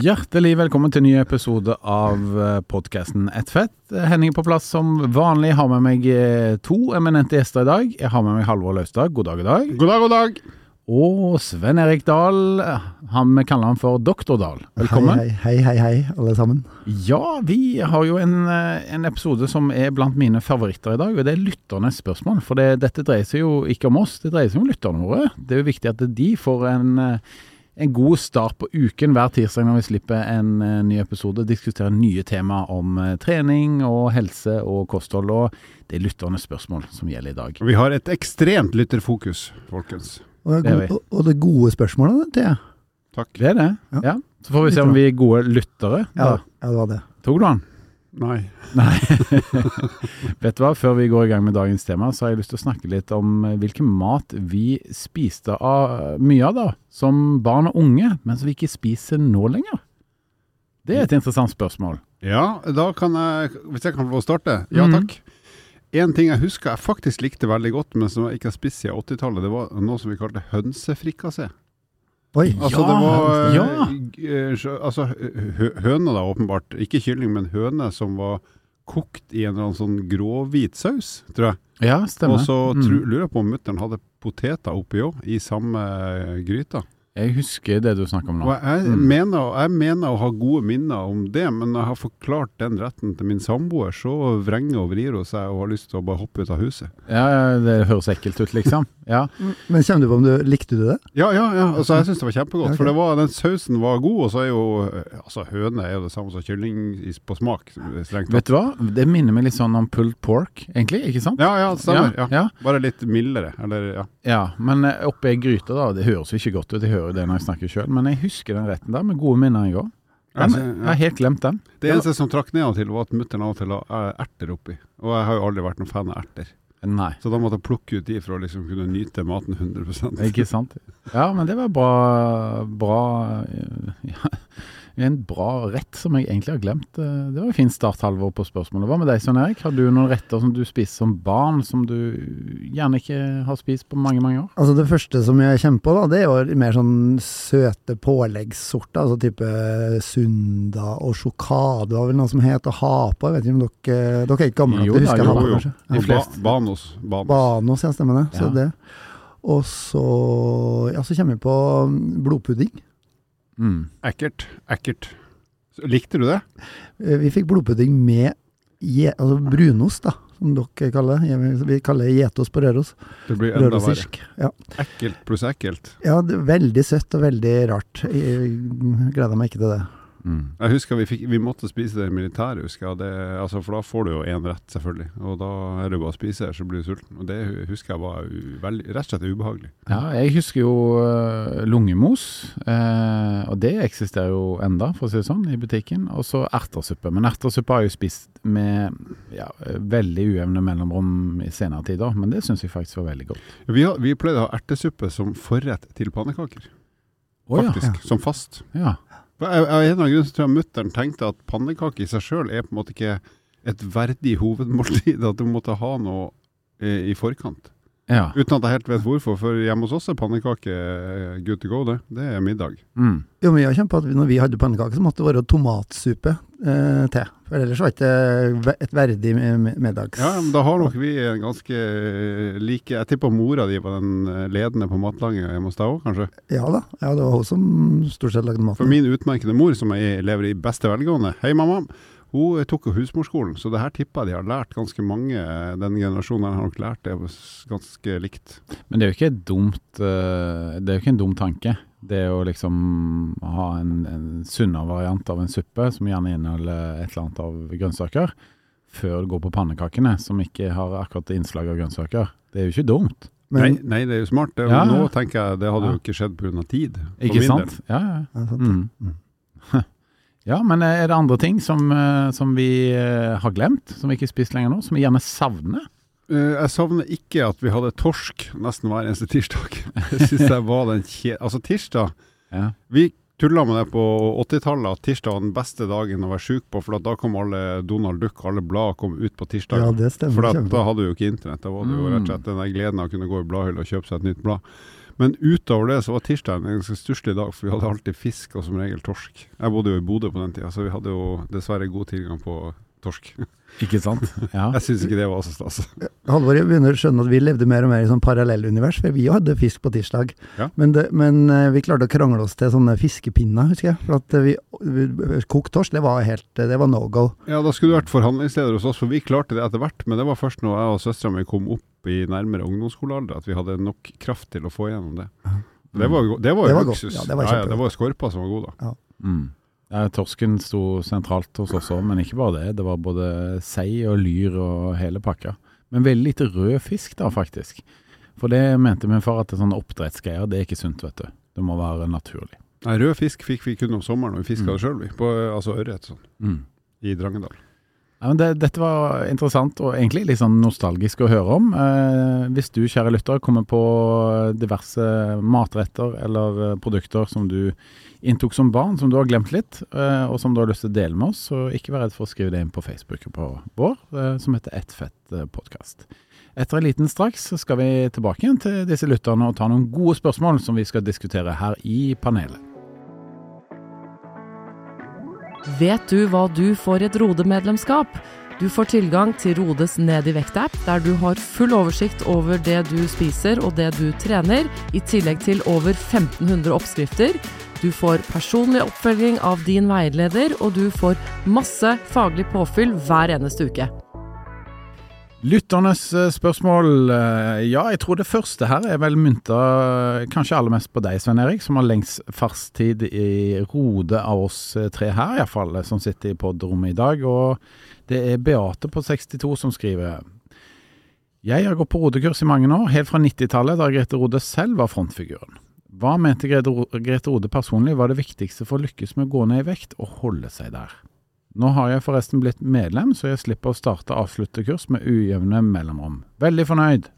Hjertelig velkommen til en ny episode av podkasten Ett fett. Henning er på plass som vanlig. Har med meg eh, to eminente gjester i dag. Jeg har med meg Halvor Laustad. God dag, i dag. God dag, god dag. Og Sven Erik Dahl. Han, vi kaller han for Doktor Dahl. Velkommen. Hei, hei, hei, hei, alle sammen. Ja, vi har jo en, eh, en episode som er blant mine favoritter i dag, og det er lytternes spørsmål. For det, dette dreier seg jo ikke om oss, det dreier seg om lytterne våre. Det er jo viktig at de får en, eh, en god start på uken hver tirsdag når vi slipper en uh, ny episode. Diskuterer nye tema om uh, trening og helse og kosthold. Og det er lytternes spørsmål som gjelder i dag. Vi har et ekstremt lytterfokus, folkens. Og, Det er og, og det gode spørsmålet, det er Takk. Det er det. Ja. Ja. Så får vi se om vi er gode lyttere. ja, ja, det var det. Tok du den? Nei. Nei. Vet du hva, før vi går i gang med dagens tema, så har jeg lyst til å snakke litt om eh, hvilken mat vi spiste av mye av da, som barn og unge, men som vi ikke spiser nå lenger. Det er et interessant spørsmål. Ja, da kan jeg Hvis jeg kan få starte? Ja takk. takk. En ting jeg husker jeg faktisk likte veldig godt, men som jeg ikke har spist siden 80-tallet, det var noe som vi kalte hønsefrikassé. Oi, Altså Ja, det var ja. eh, Altså høne, da, åpenbart. Ikke kylling, men høne som var kokt i en eller annen sånn gråhvit saus, tror jeg. Ja, stemmer. Og så Mm. tru- lurer jeg på om mutter'n hadde poteter oppi òg, i samme gryta. Jeg husker det du snakker om nå. Og jeg, Mm. mener, jeg mener å ha gode minner om det, men når jeg har forklart den retten til min samboer, så vrenger og vrir hun seg og har lyst til å bare hoppe ut av huset. Ja, ja, det høres ekkelt ut, liksom. Ja. Men kommer du på om du likte du det? Ja, ja, ja. Altså, jeg syns det var kjempegodt. Okay. For det var, den sausen var god, og så er jo Altså, høne er jo det samme som kylling på smak, strengt Vet du hva? Det minner meg litt sånn om pulled pork, egentlig, ikke sant? Ja, ja, det stemmer. Ja, ja. Bare litt mildere. Eller, ja. Ja, men oppi oppe i gryta da, det høres jo ikke godt ut, jeg hører det når jeg snakker sjøl, men jeg husker den retten der med gode minner jeg òg. Den, Jeg har helt glemt den. Det eneste som trakk ned av og til, var at mutter'n av og til la eh, erter oppi. Og jeg har jo aldri vært noen fan av erter. Nei, Så da måtte jeg plukke ut de for å liksom kunne nyte maten 100% ikke sant. Ja, men det var bra, bra eh, ja, En bra rett som jeg egentlig har glemt. Eh, Det var en fin start, Halvor, på spørsmålet. Hva med deg, Svein Erik? Har du noen retter som du spiser som barn, som du gjerne ikke har spist på mange, mange år? Altså Det første som jeg kommer på, da, det er jo mer sånn søte påleggssorter. Altså type Sunda og sjokade var vel noe som het og hapa. Jeg vet ikke om dere Dere er ikke gamle nok til å huske jo, ha på, jo. kanskje? De fleste. ba Banos. Banos. Banos, ja, stemmer det. Så Ja. det. Og så Ja, så kommer vi på blodpudding. Mm. Ekkelt. Ekkelt. Likte du det? Eh, Vi fikk blodpudding med altså brunost, da, som dere kaller det. Vi kaller det getost på Røros. Det blir enda verre. Rørosisk. Ja. Ekkelt pluss ekkelt. ja, det er veldig søtt og veldig rart. Jeg gleder meg ikke til det. Mm. Jeg husker vi, fikk, vi måtte spise det i militæret, husker jeg. Det, altså, for da får du jo én rett, selvfølgelig. Og da er det bare å spise, så blir du sulten. Og det husker jeg var veldig, rett og slett ubehagelig. Ja, jeg husker jo uh, lungemos, eh, og det eksisterer jo enda, for å si det sånn, i butikken. Og så ertesuppe. Men ertesuppe har jeg jo spist med ja, veldig ujevne mellomrom i senere tider, men det syns jeg faktisk var veldig godt. Vi, har, vi pleide å ha ertesuppe som forrett til pannekaker, Å ja. faktisk. Som fast. ja. Av en grunn så tror jeg mutter'n tenkte at pannekake i seg sjøl er på en måte ikke et verdig hovedmåltid. At du måtte ha noe eh, i forkant. Ja. Uten at jeg helt vet hvorfor, for hjemme hos oss er pannekake eh, good to go, det. Det er middag. Mm. Jo, men jeg kjenner på at når vi hadde pannekaker, så måtte det være tomatsuppe eh, til. For ellers var det ikke et verdig middag middags... Ja, men da har nok vi en ganske eh, like Jeg tipper mora di var den eh, ledende på matlaginga hjemme hos deg òg, kanskje? Ja da. Ja, det var hun som stort sett lagde maten. For min utmerkede mor, som jeg lever i beste velgående, hei mamma, hun tok jo husmorskolen, så det her tipper jeg de har lært ganske mange. eh, Den generasjonen har nok lært det ganske likt. Men det er jo ikke dumt eh, Det er jo ikke en dum tanke. Det å liksom ha en, en sunnere variant av en suppe, som gjerne inneholder et eller annet av grønnsaker, før du går på pannekakene, som ikke har akkurat innslag av grønnsaker. Det er jo ikke dumt. Men, nei, nei, det er jo smart. Det, Ja, ja. Nå tenker jeg det hadde Ja. jo ikke skjedd pga. tid. Ikke sant? del. Ja, ja. ja, sant. Mm. Mm. Ja, men er det andre ting som, eh, som vi eh, har glemt, som vi ikke har spist lenger nå, som vi gjerne savner? Eh, jeg savner ikke at vi hadde torsk nesten hver eneste tirsdag. Det syns jeg var den kje... Altså, tirsdag Ja. Vi tulla med det på 80-tallet, at tirsdag var den beste dagen å være sjuk på, for at da kom alle Donald Duck, alle blad kom ut på tirsdag. Ja, det stemmer. For at, da hadde du jo ikke internett. Da var det jo Mm. rett og slett den der gleden av å kunne gå i bladhylla og kjøpe seg et nytt blad. Men utover det så var tirsdag en ganske stusslig dag, for vi hadde alltid fisk og som regel torsk. Jeg bodde jo i Bodø på den tida, så vi hadde jo dessverre god tilgang på torsk. Ikke sant? Ja. Jeg syns ikke det var så stas. Halvor, jeg begynner å skjønne at vi levde mer og mer i sånn parallellunivers, for vi hadde fisk på tirsdag. Ja. Men, det, men eh, vi klarte å krangle oss til sånne fiskepinner, husker jeg. For at eh, vi, vi Kokt torsk, det var helt eh, Det var no go. Ja, da skulle du vært forhandlingsleder hos oss, for vi klarte det etter hvert. Men det var først når jeg og søstera mi kom opp i nærmere ungdomsskolealder at vi hadde nok kraft til å få igjennom det. Det var, det var Det var luksus. Ja, det var ja, det var skorpa som var god, da. Mm. Ja, torsken sto sentralt hos oss òg, men ikke bare det. Det var både sei og lyr og hele pakka. Men veldig lite rød fisk da, faktisk. For det mente min far at det er sånne oppdrettsgreier, det er ikke sunt, vet du. Det må være naturlig. Nei, rød fisk fikk vi kun om sommeren, og vi fiska Mm. det sjøl, vi. På, altså ørret sånn, Mm. i Drangedal. Ja, det, dette var interessant og egentlig litt sånn nostalgisk å høre om. Eh, hvis du, kjære lytter, kommer på diverse matretter eller produkter som du inntok som barn, som du har glemt litt, eh, og som du har lyst til å dele med oss, så ikke vær redd for å skrive det inn på Facebook på vår, eh, som heter Ett fett eh, podkast. Etter en liten straks skal vi tilbake igjen til disse lytterne og ta noen gode spørsmål som vi skal diskutere her i panelet. Vet du hva du får i et Rode-medlemskap? Du får tilgang til Rodes Ned i vekt-app, der du har full oversikt over det du spiser og det du trener, i tillegg til over 1500 oppskrifter. Du får personlig oppfølging av din veileder, og du får masse faglig påfyll hver eneste uke. Lytternes eh, spørsmål. eh, Ja, jeg tror det første her er vel mynta kanskje aller mest på deg, Svein Erik, som har lengst fartstid i Rode av oss eh, tre her, iallfall, som sitter i podrommet i dag. Og det er Beate på 62 som skriver. Jeg har gått på rodekurs i mange år, helt fra 90-tallet, da Grete Rode selv var frontfiguren. Hva mente Grete Rode personlig var det viktigste for å lykkes med å gå ned i vekt og holde seg der? Nå har jeg forresten blitt medlem, så jeg slipper å starte avsluttekurs kurs med ujevne mellomrom. Veldig fornøyd.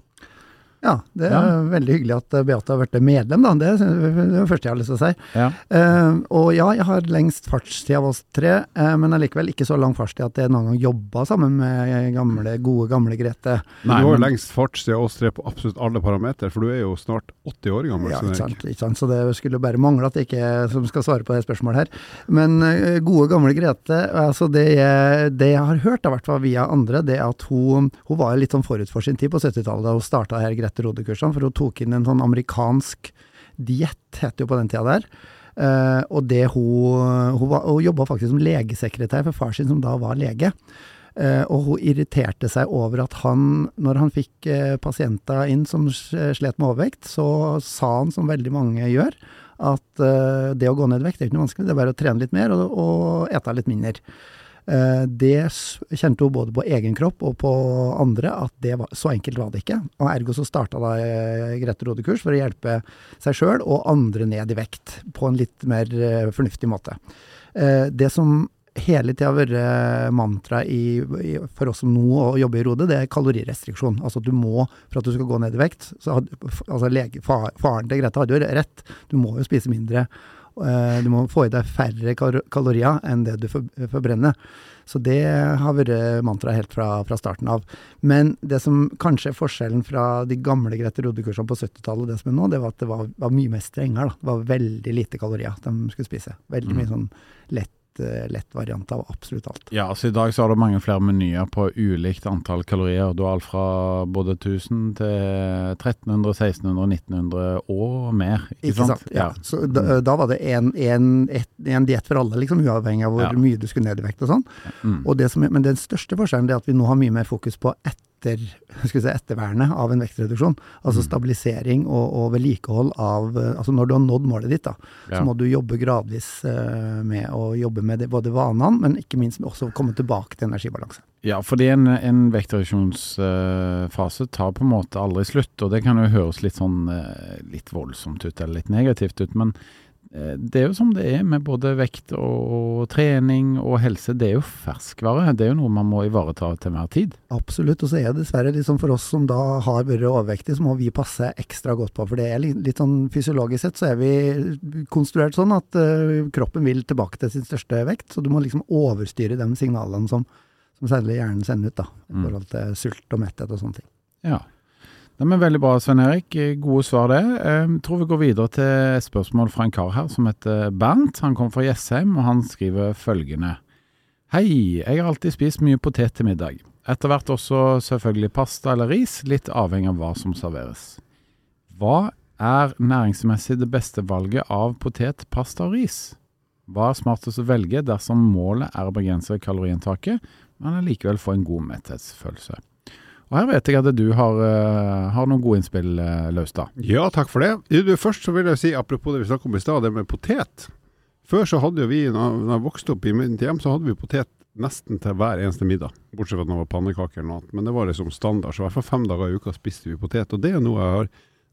Ja, det er Ja. veldig hyggelig at eh, Beate har vært medlem, da. Det er det er det første jeg har lyst til å si. Ja. Uh, og ja, jeg har lengst fartstid av oss tre, uh, men allikevel ikke så lang fartstid at jeg noen gang jobba sammen med gamle, gode, gamle Grete. Men du har men- lengst fartstid av oss tre på absolutt alle parametere, for du er jo snart 80 år gammel. Ja, ikke sant, ikke sant. Så det skulle bare mangle at jeg ikke som skal svare på det spørsmålet her. Men uh, gode, gamle Grete, altså det, jeg, det jeg har hørt, i hvert fall via andre, det er at hun, hun var litt sånn forut for sin tid på 70-tallet da hun starta her Grete Rode-kursene, for hun tok inn en sånn amerikansk diett, het det jo på den tida der. Uh, og det hun, hun, hun jobba faktisk som legesekretær for far sin, som da var lege. Uh, og hun irriterte seg over at han, når han fikk uh, pasienter inn som slet med overvekt, så sa han, som veldig mange gjør, at det å gå ned i vekt er ikke noe vanskelig, det er bare å trene litt mer og, og ete litt mindre. Eh, det kjente hun både på egen kropp og på andre, at det var, så enkelt var det ikke. Og ergo så starta da eh, Grete Rode kurs for å hjelpe seg sjøl og andre ned i vekt, på en litt mer eh, fornuftig måte. Det som hele tida vært mantraet for oss som nå å jobbe i Rode, det er kalorirestriksjon. Altså at du må, for at du skal gå ned i vekt så had, altså lege, fa, Faren til Grete hadde jo rett, du må jo spise mindre. Eh, Du må få i deg færre kalorier enn det du for, forbrenner. Så det har vært mantra helt fra, fra starten av. Men det som kanskje er forskjellen fra de gamle Grete Rode-kursene på 70-tallet og det som er nå, det var at det var, var mye mer strengere. Da. Det var veldig lite kalorier de skulle spise. Veldig mye sånn lett, lett variant av absolutt alt. Ja, så I dag så har du mange flere menyer på ulikt antall kalorier. Du har alt fra både 1000 til 1300, 1600, 1900 og mer. Ikke, Ikke sant? Ja. Så da, da var det en, en, et- en diett for alle, liksom, uavhengig av hvor Ja. mye du skulle ned i vekt og sånn. Mm. Og det som, men den største forskjellen er at vi nå har mye mer fokus på etter, skal si, ettervernet av en vektreduksjon. Altså Mm. stabilisering og, og vedlikehold av eh, Altså når du har nådd målet ditt, da, Ja. så må du jobbe gradvis eh, med å jobbe med det, både vanene, men ikke minst også komme tilbake til energibalanse. Ja, fordi en, en vektreduksjonsfase tar på en måte aldri slutt, og det kan jo høres litt sånn eh, litt voldsomt ut eller litt negativt ut, men det er jo som det er med både vekt og trening og helse. Det er jo ferskvare. Det er jo noe man må ivareta til enhver tid. Absolutt. Og så er det dessverre liksom for oss som da har vært overvektige, så må vi passe ekstra godt på. For det er litt, sånn fysiologisk sett så er vi konstruert sånn at uh, kroppen vil tilbake til sin største vekt. Så du må liksom overstyre de signalene som, som særlig hjernen sender ut, da. I Mm. forhold til sult og metthet og sånne ting. Ja. Det er veldig bra, Svein Erik. Gode svar, det. Jeg tror vi går videre til et spørsmål fra en kar her som heter Bernt. Han kommer fra Jessheim, og han skriver følgende. Hei, jeg har alltid spist mye potet til middag. Etter hvert også selvfølgelig pasta eller ris, litt avhengig av hva som serveres. Hva er næringsmessig det beste valget av potet, pasta og ris? Hva er smartest å velge dersom målet er å begrense kaloriinntaket, men allikevel få en god metthetsfølelse? Og her vet jeg at du har, eh, har noen gode innspill, uh, Laustad. Ja, takk for det. Først så vil jeg si, apropos det vi snakket om i stad, det med potet. Før så hadde jo vi, når jeg vokste opp i mitt hjem, så hadde vi potet nesten til hver eneste middag. Bortsett fra at det var pannekaker eller noe annet. Men det var liksom standard. Så i hvert fall fem dager i uka spiste vi potet. Og det er noe jeg har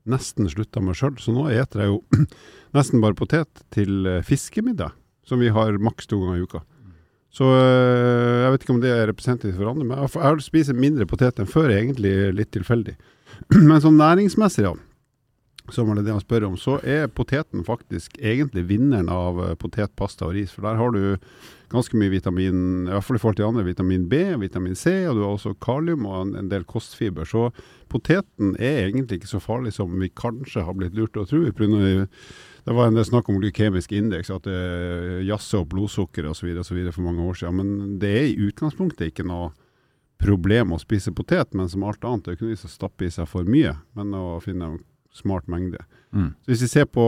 nesten slutta med sjøl. Så nå eter jeg jo nesten bare potet til eh, fiskemiddag, som vi har maks to ganger i uka. Så øh, jeg vet ikke om det er representativt for andre, men jeg spist mindre potet enn før, egentlig litt tilfeldig. Men sånn næringsmessig, ja, som er det det han spør om, så er poteten faktisk egentlig vinneren av eh, potet, pasta og ris. For der har du ganske mye vitamin, i hvert fall i forhold til andre, vitamin B, vitamin C, og du har også kalium og en del kostfiber. Så poteten er egentlig ikke så farlig som vi kanskje har blitt lurt til å tro. Det var en del snakk om glykemisk indeks, at det jazzer opp blodsukkeret osv. for mange år siden. Men det er i utgangspunktet ikke noe problem å spise potet, men som alt annet, det er ikke noe å stappe i seg for mye, men å finne en smart mengde. Mm. Så hvis vi ser på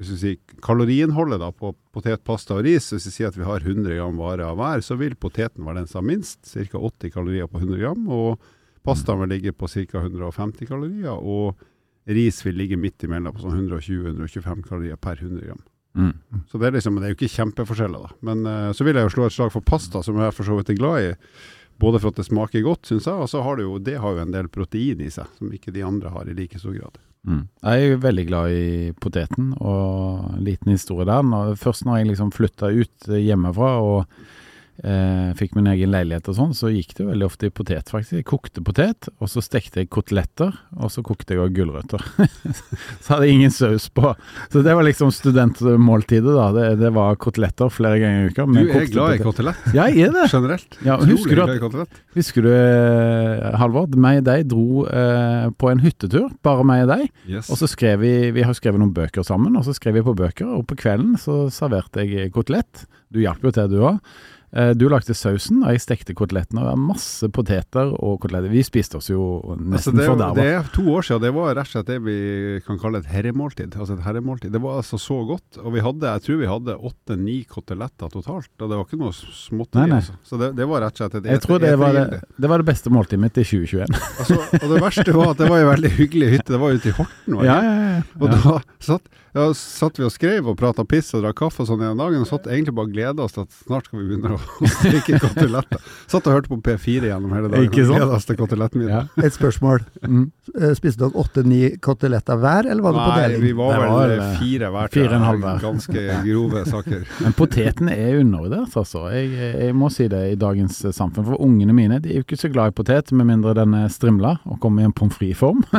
hvis vi sier kaloriinnholdet da, på potet, pasta og ris, hvis vi sier at vi har 100 gram vare av hver, så vil poteten være den som har minst, ca. 80 kalorier på 100 gram, og pastaen vil ligge på ca. 150 kalorier, og ris vil ligge midt imellom på sånn 120-125 kalorier per 100 gram. Mm. Så det er liksom, det er jo ikke kjempeforskjeller, da. Men uh, så vil jeg jo slå et slag for pasta, som jeg for så vidt er glad i. Både for at det smaker godt, syns jeg, og så har det jo, det har jo en del protein i seg, som ikke de andre har i like stor grad. Mm. Jeg er jo veldig glad i poteten, og en liten historie der. Når, først når jeg liksom flytta ut hjemmefra og eh, fikk min egen leilighet og sånn, så gikk det veldig ofte i potet, faktisk. Jeg kokte potet, og så stekte jeg koteletter, og så kokte jeg også gulrøtter. så hadde jeg ingen saus på. Så det var liksom studentmåltidet, da. Det, det var koteletter flere ganger i uka. Du er glad i kotelett Ja, jeg er det. generelt. Ja, husker du at. Husker du, Halvor, Halvard, meg og deg dro eh, på en hyttetur, bare meg og deg. Yes. Og så skrev vi, vi har skrevet noen bøker sammen, og så skrev vi på bøker, og på kvelden så serverte jeg kotelett. Du hjalp jo til du òg. Du lagde sausen, og jeg stekte kotelettene. Og det var masse poteter og koteletter. Vi spiste oss jo Altså, nesten det, forderva. det er to år siden. Det var rett og slett det vi kan kalle et herremåltid. Altså et herremåltid. Det var altså så godt. Og vi hadde, jeg tror vi hadde åtte-ni koteletter totalt. Og det var ikke noe småtteri. Altså. Så det, det var rett og slett et Jeg tror det var det, det var det beste måltidet mitt i 2021. Altså, og det verste var at det var en veldig hyggelig hytte. Det var ute i Horten. det Ja, ja, ja. Og da satt, ja, satt vi og skrev og prata piss og drakk kaffe og sånn gjennom dagen, og satt egentlig bare og gleda oss til at snart skal vi begynne å steke koteletter. Satt og hørte på P4 gjennom hele dagen Ikke sant? Ja. Et spørsmål. Mm. Eh, Spiste dere åtte-ni koteletter hver, eller var det på deling? Nei, vi var vel var fire hver. fire en halv hver. Ganske grove saker. Men poteten er undervurdert, altså. Jeg, jeg må si det i dagens eh, samfunn. For ungene mine de er jo ikke så glad i potet, med mindre den er strimla og kommer i en pommes frites-form.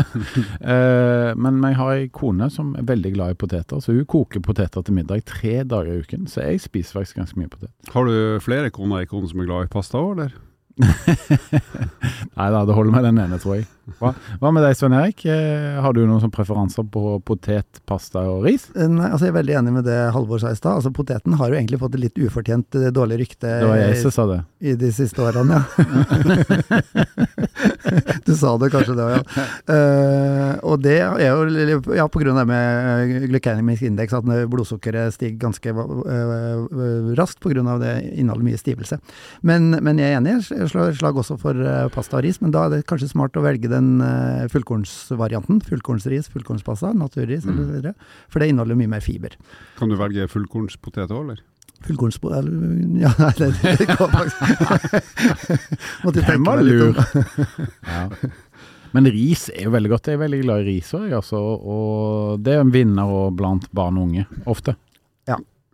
Eh, Men jeg har ei kone som er veldig glad i poteter, så hun koker poteter til middag tre dager i uken. Så jeg spiser faktisk ganske mye potet. Har du flere koner i konen som er glad i pasta òg, eller? Nei da, det holder med den ene, tror jeg. Hva, hva med deg, Svein Erik? Eh, Har du noen sånne preferanser på potet, pasta og ris? Eh, Nei, altså Jeg er veldig enig med det Halvor sa i stad. Altså, poteten har jo egentlig fått et litt ufortjent eh, dårlig rykte Det var jeg som sa det. i de siste årene, ja. du sa det kanskje det òg, ja. Uh, og det er jo ja, på grunn av det med glykemisk indeks, at blodsukkeret stiger ganske uh, raskt på grunn av det inneholder mye stivelse. Men, men jeg er enig, jeg slår slag også for pasta og ris, men da er det kanskje smart å velge den uh, fullkornsvarianten. Fullkornsris, fullkornspasta, naturris Mm. eller videre. For det inneholder mye mer fiber. Kan du velge fullkornspotet òg, eller? Fullkornspo... Eller, ja, nei, det, det går faktisk Den var lur. Ja. Men ris er jo veldig godt. Jeg er veldig glad i ris òg, altså. Og det er en vinner og blant barn og unge, ofte.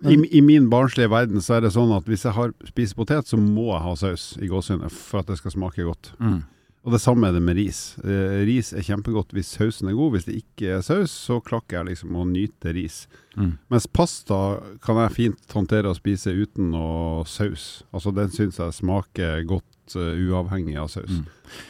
I, I min barnslige verden så er det sånn at hvis jeg har spiser potet, så må jeg ha saus i gåsehudet for at det skal smake godt. Mm. Og det samme er det med ris. Eh, ris er kjempegodt hvis sausen er god. Hvis det ikke er saus, så klakker jeg liksom å nyte ris. Mm. Mens pasta kan jeg fint håndtere å spise uten noe saus. Altså Den syns jeg smaker godt uh, uavhengig av saus. Mm.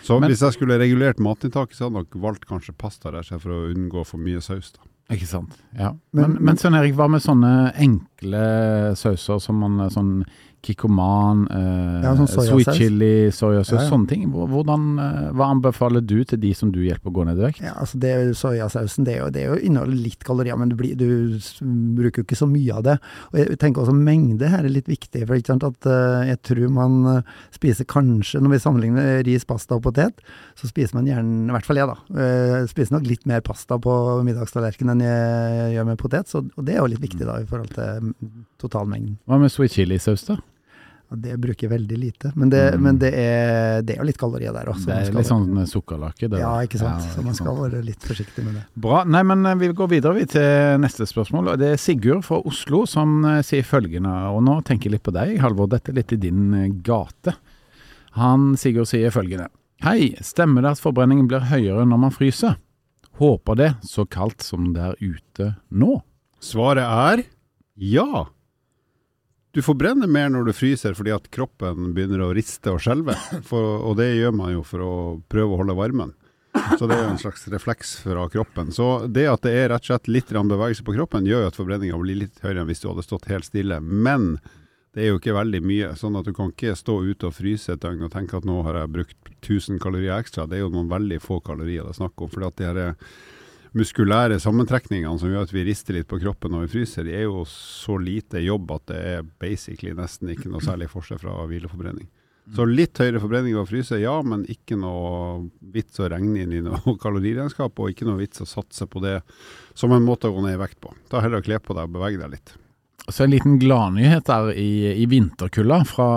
Så Men- hvis jeg skulle regulert matinntaket, så hadde jeg nok valgt kanskje pasta der, for å unngå for mye saus. da. Ikke sant. Ja. Men- Men, men, Svein Erik, hva med sånne enkle sauser som man sånn Kikkoman, eh, Ja, sånn sweet chili, soyasaus, Ja, ja. sånne ting. Hvordan, eh, hva anbefaler du til de som du hjelper å gå ned i vekt? Ja, altså det Soyasausen det det er inneholder litt kalorier, men du, blir, du bruker jo ikke så mye av det. Og jeg tenker også mengde her er litt viktig. for sant at uh, Jeg tror man eh, spiser kanskje, når vi sammenligner ris, pasta og potet, så spiser man gjerne, i hvert fall jeg da, uh, spiser nok litt mer pasta på middagstallerkenen enn jeg gjør med potet. Så, og det er jo litt viktig da i forhold til mm, totalmengden. Hva med sweet chili-saus, da? Det bruker jeg veldig lite. Men det, Mm. men det, er, det er jo litt kalorier der også. Det er litt sånn sukkerlake? det Ja, ikke sant. Ja, så man skal sant. være litt forsiktig med det. Bra. Nei, men eh, vi går videre vi til neste spørsmål. Det er Sigurd fra Oslo som eh, sier følgende, og nå tenker jeg litt på deg, Halvor. Dette er litt i din eh, gate. Han Sigurd sier følgende. Hei, stemmer det at forbrenningen blir høyere når man fryser? Håper det, så kaldt som det er ute nå. Svaret er ja. Du forbrenner mer når du fryser fordi at kroppen begynner å riste og skjelve. Og det gjør man jo for å prøve å holde varmen. Så det er jo en slags refleks fra kroppen. Så det at det er rett og slett litt bevegelse på kroppen, gjør jo at forbrenninga blir litt høyere enn hvis du hadde stått helt stille. Men det er jo ikke veldig mye. Sånn at du kan ikke stå ute og fryse et døgn og tenke at nå har jeg brukt 1000 kalorier ekstra. Det er jo noen veldig få kalorier det er snakk om. For at de her muskulære sammentrekningene som gjør at vi rister litt på kroppen når vi fryser, de er jo så lite jobb at det er basically nesten ikke noe særlig forskjell fra hvileforbrenning. Så litt høyere forbrenning ved å fryse, ja, men ikke noe vits å regne inn i noe kaloriregnskap, og ikke noe vits å satse på det som en måte å gå ned i vekt på. Ta heller og kle på deg og bevege deg litt. Så en liten gladnyhet der i, i vinterkulda fra,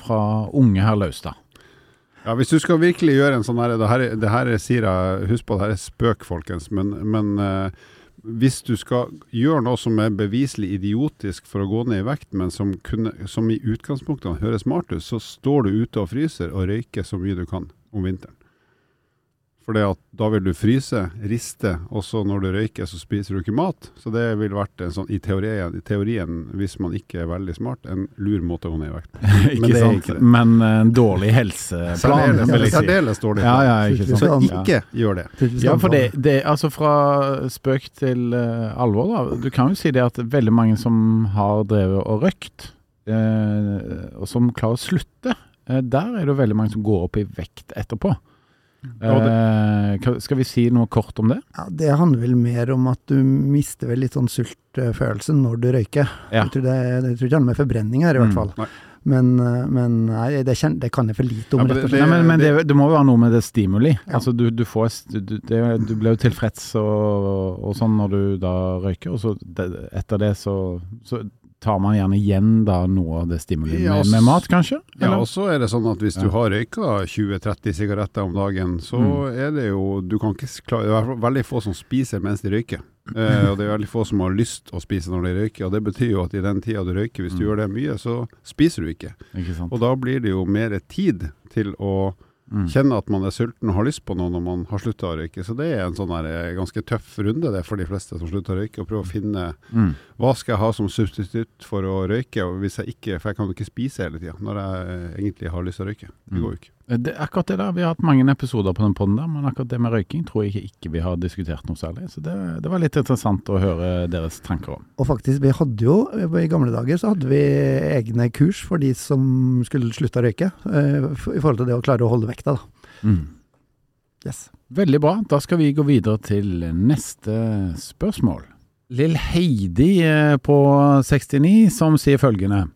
fra unge herr Laustad. Ja, Hvis du skal virkelig gjøre en sånn her Det her, det her sier jeg, husk på det her er spøk, folkens. Men, men uh, hvis du skal gjøre noe som er beviselig idiotisk for å gå ned i vekt, men som, kunne, som i utgangspunktet høres smart ut, så står du ute og fryser og røyker så mye du kan om vinteren. For at da vil du fryse, riste, og så når du røyker, så spiser du ikke mat. Så det ville vært en sånn, i teorien, i teorien, hvis man ikke er veldig smart, en lur måte å gå ned i vekt på. ikke Men det sant? ikke. Men eh, en dårlig helseplan, vil jeg si. særdeles dårlig. Ja, ja, ikke sant. Så Ja. ikke gjør det. Ja, for det, det altså fra spøk til uh, alvor, da. Du kan jo si det at veldig mange som har drevet og røykt, uh, og som klarer å slutte, uh, der er det veldig mange som går opp i vekt etterpå. Ja, Eh, skal vi si noe kort om det? Ja, det handler vel mer om at du mister vel litt sånn sultfølelsen når du røyker. Ja. Jeg tror det, jeg tror ikke det handler om forbrenning her, i Mm, hvert fall. nei. Men, eh, men nei, det, kjenner, det kan jeg for lite om, Ja, men rett og det- slett. Nei, men men det, det må jo være noe med det stimuli. Ja. Altså du, du får du, du, det, du blir jo tilfreds og, og sånn når du da røyker, og så det, etter det så, så tar man gjerne igjen da noe av det stimuliet Ja, med, med mat, kanskje? Ja, og så er det sånn at hvis du har røyka 20-30 sigaretter om dagen, så Mm. er det jo Du kan ikke klare Det er veldig få som spiser mens de røyker. Eh, og det er veldig få som har lyst å spise når de røyker. Og det betyr jo at i den tida du røyker, hvis du Mm. gjør det mye, så spiser du ikke. Ikke? Og da blir det jo mer tid til å Mm. kjenne at man er sulten og har lyst på noe når man har slutta å røyke. Så det er en sånn her, eh, ganske tøff runde det er for de fleste som slutter å røyke. Å prøve å finne Mm. hva skal jeg ha som substitutt for å røyke, og hvis jeg ikke, for jeg kan jo ikke spise hele tida når jeg eh, egentlig har lyst til å røyke. Det Mm. går jo ikke. Det, akkurat det der, Vi har hatt mange episoder på den podden der, men akkurat det med røyking tror jeg ikke, ikke vi har diskutert noe særlig. Så det, det var litt interessant å høre deres tanker om. Og faktisk, vi hadde jo, i gamle dager så hadde vi egne kurs for de som skulle slutte å røyke, eh, i forhold til det å klare å holde vekta, da. Mm. Yes. Veldig bra. Da skal vi gå videre til neste spørsmål. Lill Heidi eh, på 69 som sier følgende.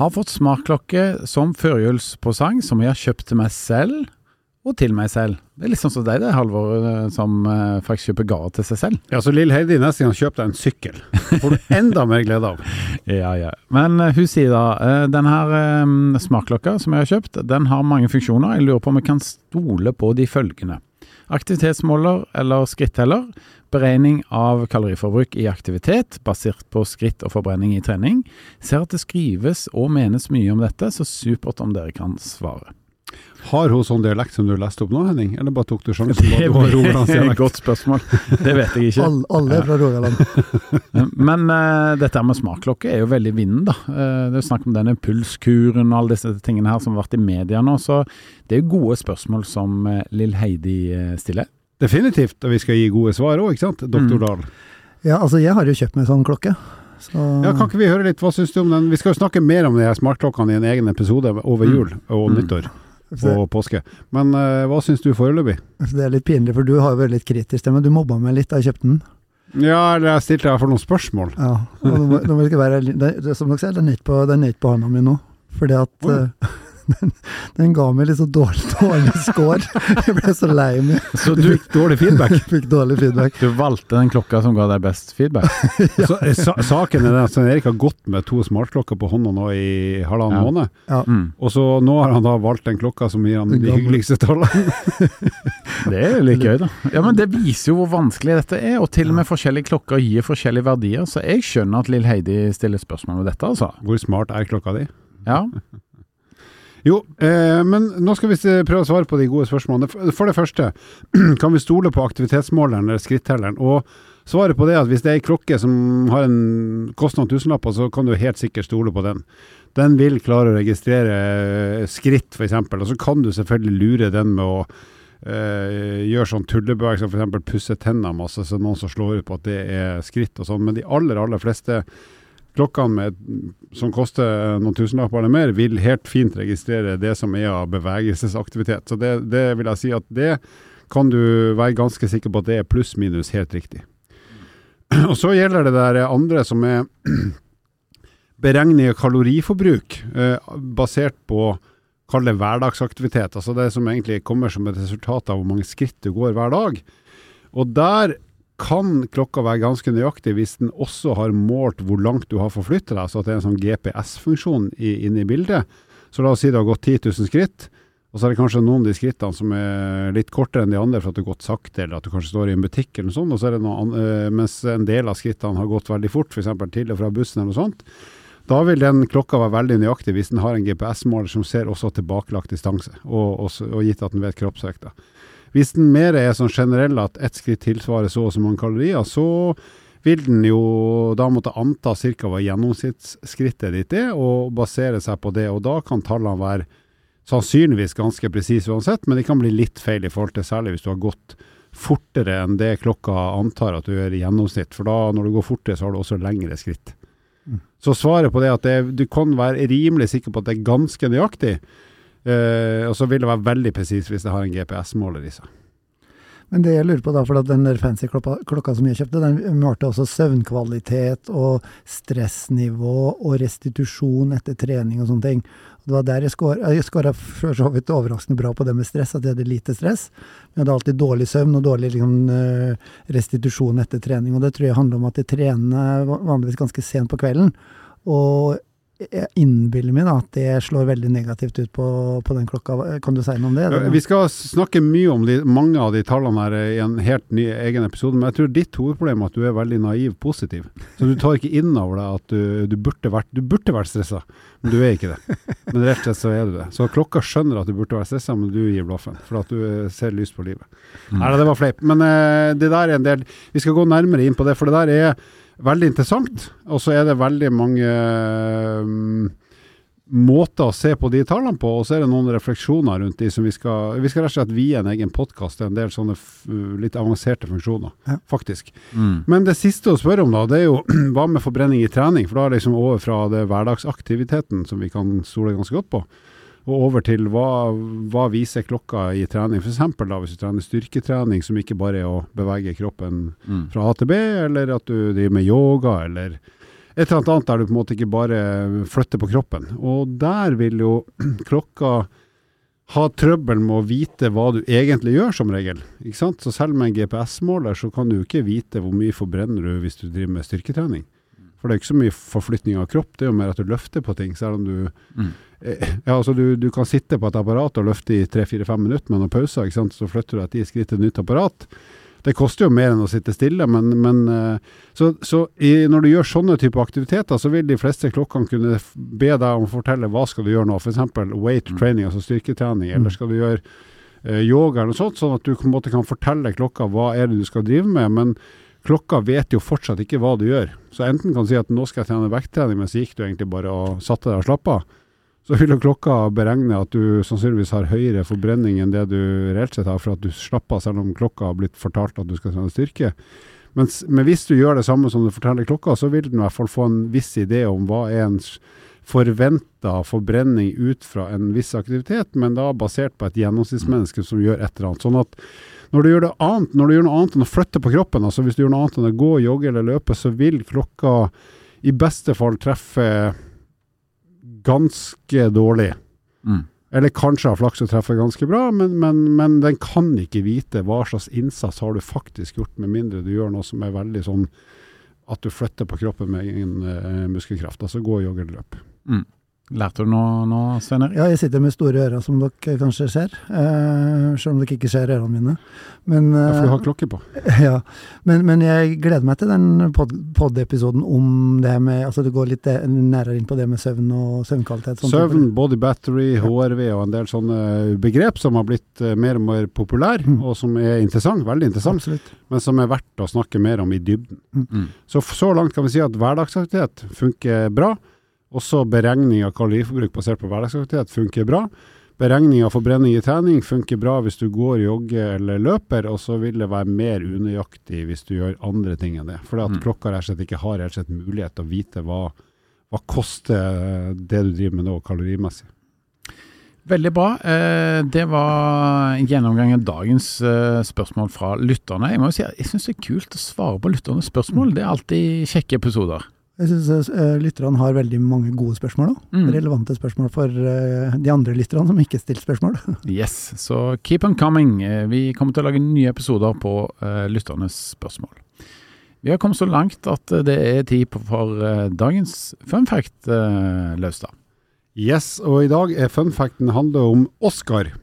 Har fått smartklokke som førjulspresang som jeg har kjøpt til meg selv og til meg selv. Det er litt sånn som deg det, Halvor, eh, som eh, faktisk kjøper gaver til seg selv. Ja, så lille Heidi, neste gang kjøp deg en sykkel. får du enda mer glede av. Ja, ja. Men eh, hun sier da den her smartklokka som jeg har kjøpt, den har mange funksjoner. Jeg lurer på om jeg kan stole på de følgende. Aktivitetsmåler eller skritteller. Beregning av kaloriforbruk i aktivitet, basert på skritt og forbrenning i trening. Ser at det skrives og menes mye om dette, så supert om dere kan svare. Har hun sånn dialekt som du leste opp nå, Henning? Eller bare tok du sjansen på Det at er et rogalandsdialekt? godt spørsmål. Det vet jeg ikke. Alle, alle er fra Rogaland. Men uh, dette med smakklokke er jo veldig vinden, da. Uh, det er jo snakk om denne pulskuren og alle disse tingene her som har vært i media nå. Så det er jo gode spørsmål som uh, Lill Heidi stiller. Definitivt, og vi skal gi gode svar òg, ikke sant? Doktor Mm. Dahl. Ja, altså jeg har jo kjøpt meg sånn klokke. Så Ja, kan ikke vi høre litt, hva syns du om den? Vi skal jo snakke mer om de her smartklokkene i en egen episode over Mm. jul og Mm. nyttår så og påske. Men uh, hva syns du foreløpig? det er litt pinlig, for du har jo vært litt kritisk til meg. Du mobba meg litt da jeg kjøpte den. Ja, eller jeg stilte deg for noen spørsmål. Ja, og nå må, nå må ikke være, det, det, Som dere ser, den er ikke på, den er på hånda mi nå. Fordi at oh. eh, den, den ga meg litt så dårlig, dårlig score. Jeg ble så lei meg. Så Du fikk dårlig feedback. Jeg fikk dårlig feedback. du valgte den klokka som ga deg best feedback? Så, eh, sa, saken er den at Erik har gått med to smartklokker på hånda nå i halvannen Ja. måned. Mm. Og så nå har han da valgt den klokka som gir han de hyggeligste tallene. Det er jo litt gøy, da. Ja, men Det viser jo hvor vanskelig dette er, og til og med forskjellige klokker gir forskjellige verdier. Så jeg skjønner at Lill Heidi stiller spørsmål ved dette, altså. Hvor smart er klokka di? Ja. Jo, eh, men nå skal vi prøve å svare på de gode spørsmålene. For det første, kan vi stole på aktivitetsmåleren eller skrittelleren? Og svaret på det er at hvis det er ei klokke som har en kostnad tusenlapper, så kan du helt sikkert stole på den. Den vil klare å registrere eh, skritt, f.eks., og så kan du selvfølgelig lure den med å eh, gjøre sånn tullebevegelser, f.eks. pusse tennene masse, så noen som slår ut på at det er skritt og sånn. Men de aller, aller fleste klokkene med, som koster noen tusenlapper eller mer, vil helt fint registrere det som er av bevegelsesaktivitet. Så det, det vil jeg si at det kan du være ganske sikker på at det er pluss-minus helt riktig. Og så gjelder det der andre som er beregning av kaloriforbruk eh, basert på kall det hverdagsaktivitet. Altså det som egentlig kommer som et resultat av hvor mange skritt du går hver dag. Og der kan klokka være ganske nøyaktig hvis den også har målt hvor langt du har forflyttet deg, så at det er en sånn GPS-funksjon inne i bildet. Så la oss si du har gått 10 000 skritt, og så er det kanskje noen av de skrittene som er litt kortere enn de andre for at du har gått sakte, eller at du kanskje står i en butikk eller noe sånt, og så er det noe an eh, mens en del av skrittene har gått veldig fort, f.eks. til og fra bussen eller noe sånt. Da vil den klokka være veldig nøyaktig hvis den har en GPS-måler som ser også tilbakelagt distanse, og, og, og gitt at den vet kroppsvekta. Hvis den mer er sånn generell at ett skritt tilsvarer så og så mange kalorier, så vil den jo da måtte anta ca. hva gjennomsnittsskrittet ditt er, og basere seg på det. Og da kan tallene være sannsynligvis ganske presise uansett, men de kan bli litt feil i forhold til særlig hvis du har gått fortere enn det klokka antar at du gjør i gjennomsnitt. For da, når du går fortere, så har du også lengre skritt. Så svaret på det er at det, du kan være rimelig sikker på at det er ganske nøyaktig, eh, og så vil det være veldig presis hvis det har en GPS-måler i seg. Men det jeg lurer på da, for den der fancy klokka, klokka som jeg kjøpte, den målte også søvnkvalitet og stressnivå og restitusjon etter trening og sånne ting. Det var der jeg skåra. Jeg skåra for så vidt overraskende bra på det med stress, at jeg hadde lite stress. Men jeg hadde alltid dårlig søvn og dårlig liksom, eh, restitusjon etter trening. Og det tror jeg handler om at jeg trener vanligvis ganske sent på kvelden. Og jeg innbiller meg da at det slår veldig negativt ut på, på den klokka. Kan du si noe om det? Eller? Vi skal snakke mye om de, mange av de tallene her i en helt ny egen episode, men jeg tror ditt hovedproblem er at du er veldig naiv positiv. Så du tar ikke inn over deg at du, du burde vært, du burde vært stressa, men du er ikke det. Men rett og slett så er du det. Så klokka skjønner at du burde være stressa, men du gir blaffen, for at du eh, ser lyst på livet. Nei da, det var fleip. Men uh, det der er en del Vi skal gå nærmere inn på det, for det der er veldig interessant. Og så er det veldig mange um, måter å se på de tallene på, og så er det noen refleksjoner rundt de som vi skal Vi skal rett og slett vie en egen podkast til en del sånne f litt avanserte funksjoner, Ja. faktisk. Mm. Men det siste å spørre om, da, det er jo hva med forbrenning i trening? For da er det liksom over fra det hverdagsaktiviteten som vi kan stole ganske godt på, og over til hva, hva viser klokka i trening? F.eks. hvis du trener styrketrening, som ikke bare er å bevege kroppen Mm. fra A til B, eller at du driver med yoga, eller et eller annet der du på en måte ikke bare flytter på kroppen. Og der vil jo klokka ha trøbbel med å vite hva du egentlig gjør, som regel. Ikke sant? Så selv med en GPS-måler så kan du ikke vite hvor mye forbrenner du hvis du driver med styrketrening. For det er ikke så mye forflytning av kropp, det er jo mer at du løfter på ting. Selv om du Mm. eh, Ja, altså du, du kan sitte på et apparat og løfte i tre-fire-fem minutter med noen pauser, ikke sant? så flytter du deg ti skritt til et nytt apparat. Det koster jo mer enn å sitte stille, men, men eh, Så, så i, når du gjør sånne type aktiviteter, så vil de fleste klokkene kunne be deg om å fortelle hva skal du gjøre nå. F.eks. weight Mm. training, altså styrketrening, eller skal du gjøre eh, yoga eller noe sånt, sånn at du på en måte kan fortelle klokka hva er det du skal drive med. men klokka vet jo fortsatt ikke hva du gjør. Så enten kan du si at nå skal jeg trene vekttrening, men så gikk du egentlig bare og satte deg og slappa. Så vil jo klokka beregne at du sannsynligvis har høyere forbrenning enn det du reelt sett har, for at du slapper selv om klokka har blitt fortalt at du skal trene styrke. Mens, men hvis du gjør det samme som du forteller klokka, så vil den i hvert fall få en viss idé om hva er ens forventa forbrenning ut fra en viss aktivitet, men da basert på et gjennomsnittsmenneske som gjør et eller annet. Sånn at når du gjør, det annet, når du gjør noe annet enn å flytte på kroppen, altså hvis du gjør noe annet enn å gå, jogge eller løpe, så vil klokka i beste fall treffe ganske dårlig. Mm. Eller kanskje har flaks og treffer ganske bra, men, men, men den kan ikke vite hva slags innsats har du faktisk gjort, med mindre du gjør noe som er veldig sånn at du flytter på kroppen med egen uh, muskelkraft. Altså gå, jogge eller løp. Lærte du noe nå, Svein Erik? Ja, jeg sitter med store ører, som dere kanskje ser. Eh, selv om dere ikke ser ørene mine. Men, Ja, for du eh, har klokke på. ja. men, men jeg gleder meg til den pod- pod-episoden om det med Altså du går litt eh, nærere inn på det med søvn og søvnkvalitet. sånn Søvn, body battery, HRV og en del sånne begrep som har blitt eh, mer og mer populær, Mm. og som er interessant, veldig interessant, Absolutt. men som er verdt å snakke mer om i dybden. Mm. Så så langt kan vi si at hverdagsaktivitet funker bra. Også beregning av kaloriforbruk basert på hverdagsaktivitet funker bra. Beregning av forbrenning i trening funker bra hvis du går, jogger eller løper, og så vil det være mer unøyaktig hvis du gjør andre ting enn det. Fordi at Mm. klokka rett og slett ikke har rett og slett mulighet til å vite hva, hva koster det du driver med nå kalorimessig. Veldig bra. Eh, Det var gjennomgangen gjennomgang av dagens eh, spørsmål fra lytterne. Jeg må jo si jeg syns det er kult å svare på lytternes spørsmål. Det er alltid kjekke episoder. Jeg syns lytterne har veldig mange gode spørsmål òg. Mm. Relevante spørsmål for eh, de andre lytterne som ikke stilte spørsmål. Yes, så keep on coming. Eh, Vi kommer til å lage nye episoder på eh, lytternes spørsmål. Vi har kommet så langt at eh, det er tid for eh, dagens fun fact, eh, Laustad. Yes, og i dag er fun facten handler om Oscar.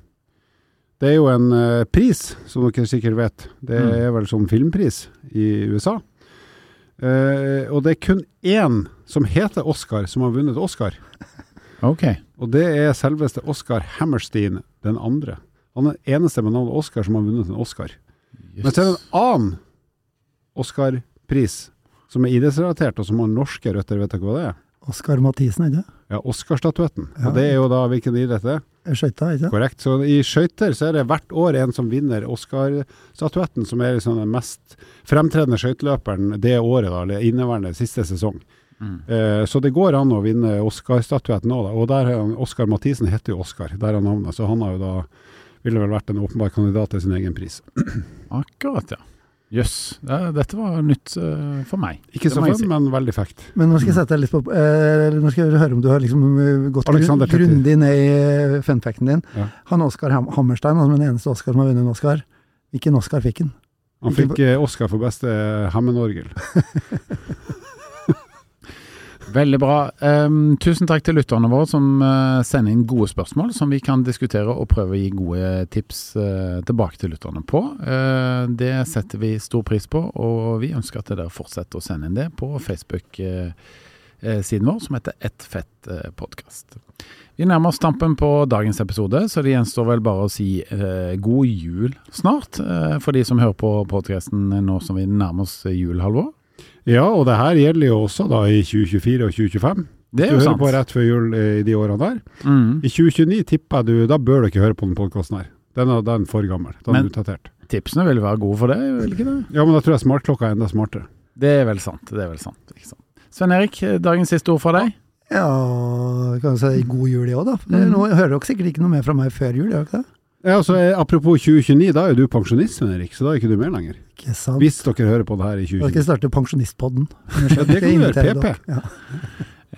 Det er jo en eh, pris, som dere sikkert vet. Det Mm. er vel som filmpris i USA. Eh, og det er kun én som heter Oscar, som har vunnet Oscar. Ok. Og det er selveste Oscar Hammerstein den andre. Han er den eneste med navnet Oscar som har vunnet en Oscar. Men så er det en annen Oscar-pris som er idrettsrelatert, og som har norske røtter. Vet dere hva det er? Oscar Mathisen, det ikke? Ja, Oscar-statuetten. Ja. Og det er jo da hvilken idrett det er? Det? Skøyta, er ikke? Korrekt. Så i skøyter så er det hvert år en som vinner Oscar-statuetten, som er liksom den mest fremtredende skøyteløperen det året, da, eller inneværende siste sesong. Mm. Eh, så det går an å vinne Oscar-statuetten òg. Og der er Oscar Mathisen heter jo Oscar, der er navnet. Så han har jo da ville vel vært en åpenbar kandidat til sin egen pris. Akkurat, ja. Jøss. Ja, dette var nytt uh, for meg. Ikke så fun, men veldig fact. Men nå skal jeg sette deg litt på uh, Nå skal jeg høre om du har liksom eh, gått grunn- grundig ned i funfacten din. Ja. Han Oskar Ham Hammerstein, han er den eneste Oskar som har vunnet en Oscar. Hvilken Oscar fikk han? Han fikk Oskar Oscar for beste Hammond-orgel. Veldig bra. Um, tusen takk til lytterne våre som uh, sender inn gode spørsmål som vi kan diskutere og prøve å gi gode tips uh, tilbake til lytterne på. Uh, det setter vi stor pris på, og vi ønsker at dere fortsetter å sende inn det på Facebook-siden vår som heter Ett fett podkast. Vi nærmer oss tampen på dagens episode, så det gjenstår vel bare å si god jul snart for de som hører på podkasten nå som vi nærmer oss julehalvår. Ja, og det her gjelder jo også da i 2024 og 2025. Det er jo Du jo hører sant. på rett før jul eh, i de årene der. Mm. I 2029 tipper jeg du, da bør du ikke høre på den podkasten her. Den er, den er for gammel. Den Men- er utdatert. Tipsene vil være gode for det, vil ikke det? Ja, men da tror jeg smartklokka er enda smartere. Det er vel sant. det er vel sant, ikke sant. Svein Erik, dagens siste ord fra deg? Ja, kan du si god jul i år, da. Mm. Nå hører dere sikkert ikke noe mer fra meg før jul, gjør dere det? Ja, altså, eh, Apropos 2029, da er jo du pensjonist, Henrik, så da er ikke du med lenger. Ikke sant? Hvis dere hører på det her i 2029. Da skal jeg starte Pensjonistpodden. Ja, det kan du gjøre, PP. Ja.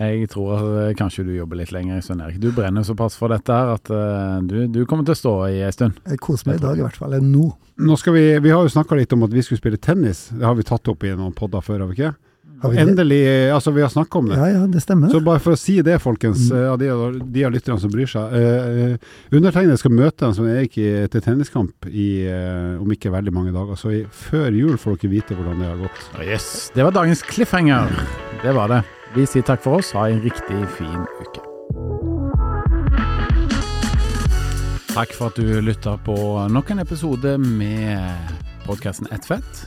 Jeg tror at eh, kanskje du jobber litt lenger, Svein Erik. Du brenner såpass for dette her at eh, du, du kommer til å stå i ei stund. Jeg koser meg i dag, i hvert fall. Nå. Nå skal vi, vi har jo snakka litt om at vi skulle spille tennis. Det har vi tatt opp i noen podder før, har vi ikke? Har? Endelig, altså vi har snakka om det. Ja, ja, det stemmer. Så bare for å si det, folkens, eh, av de, de av lytterne som bryr seg. eh, eh, undertegnede skal møte en som er ikke til tenniskamp i, eh, om ikke veldig mange dager. Så i, før jul får dere vite hvordan det har gått. Yes, Det var dagens cliffhanger. Det var det. Vi sier takk for oss. Ha en riktig fin uke. Takk for at du lytta på nok en episode med podkasten Ett fett.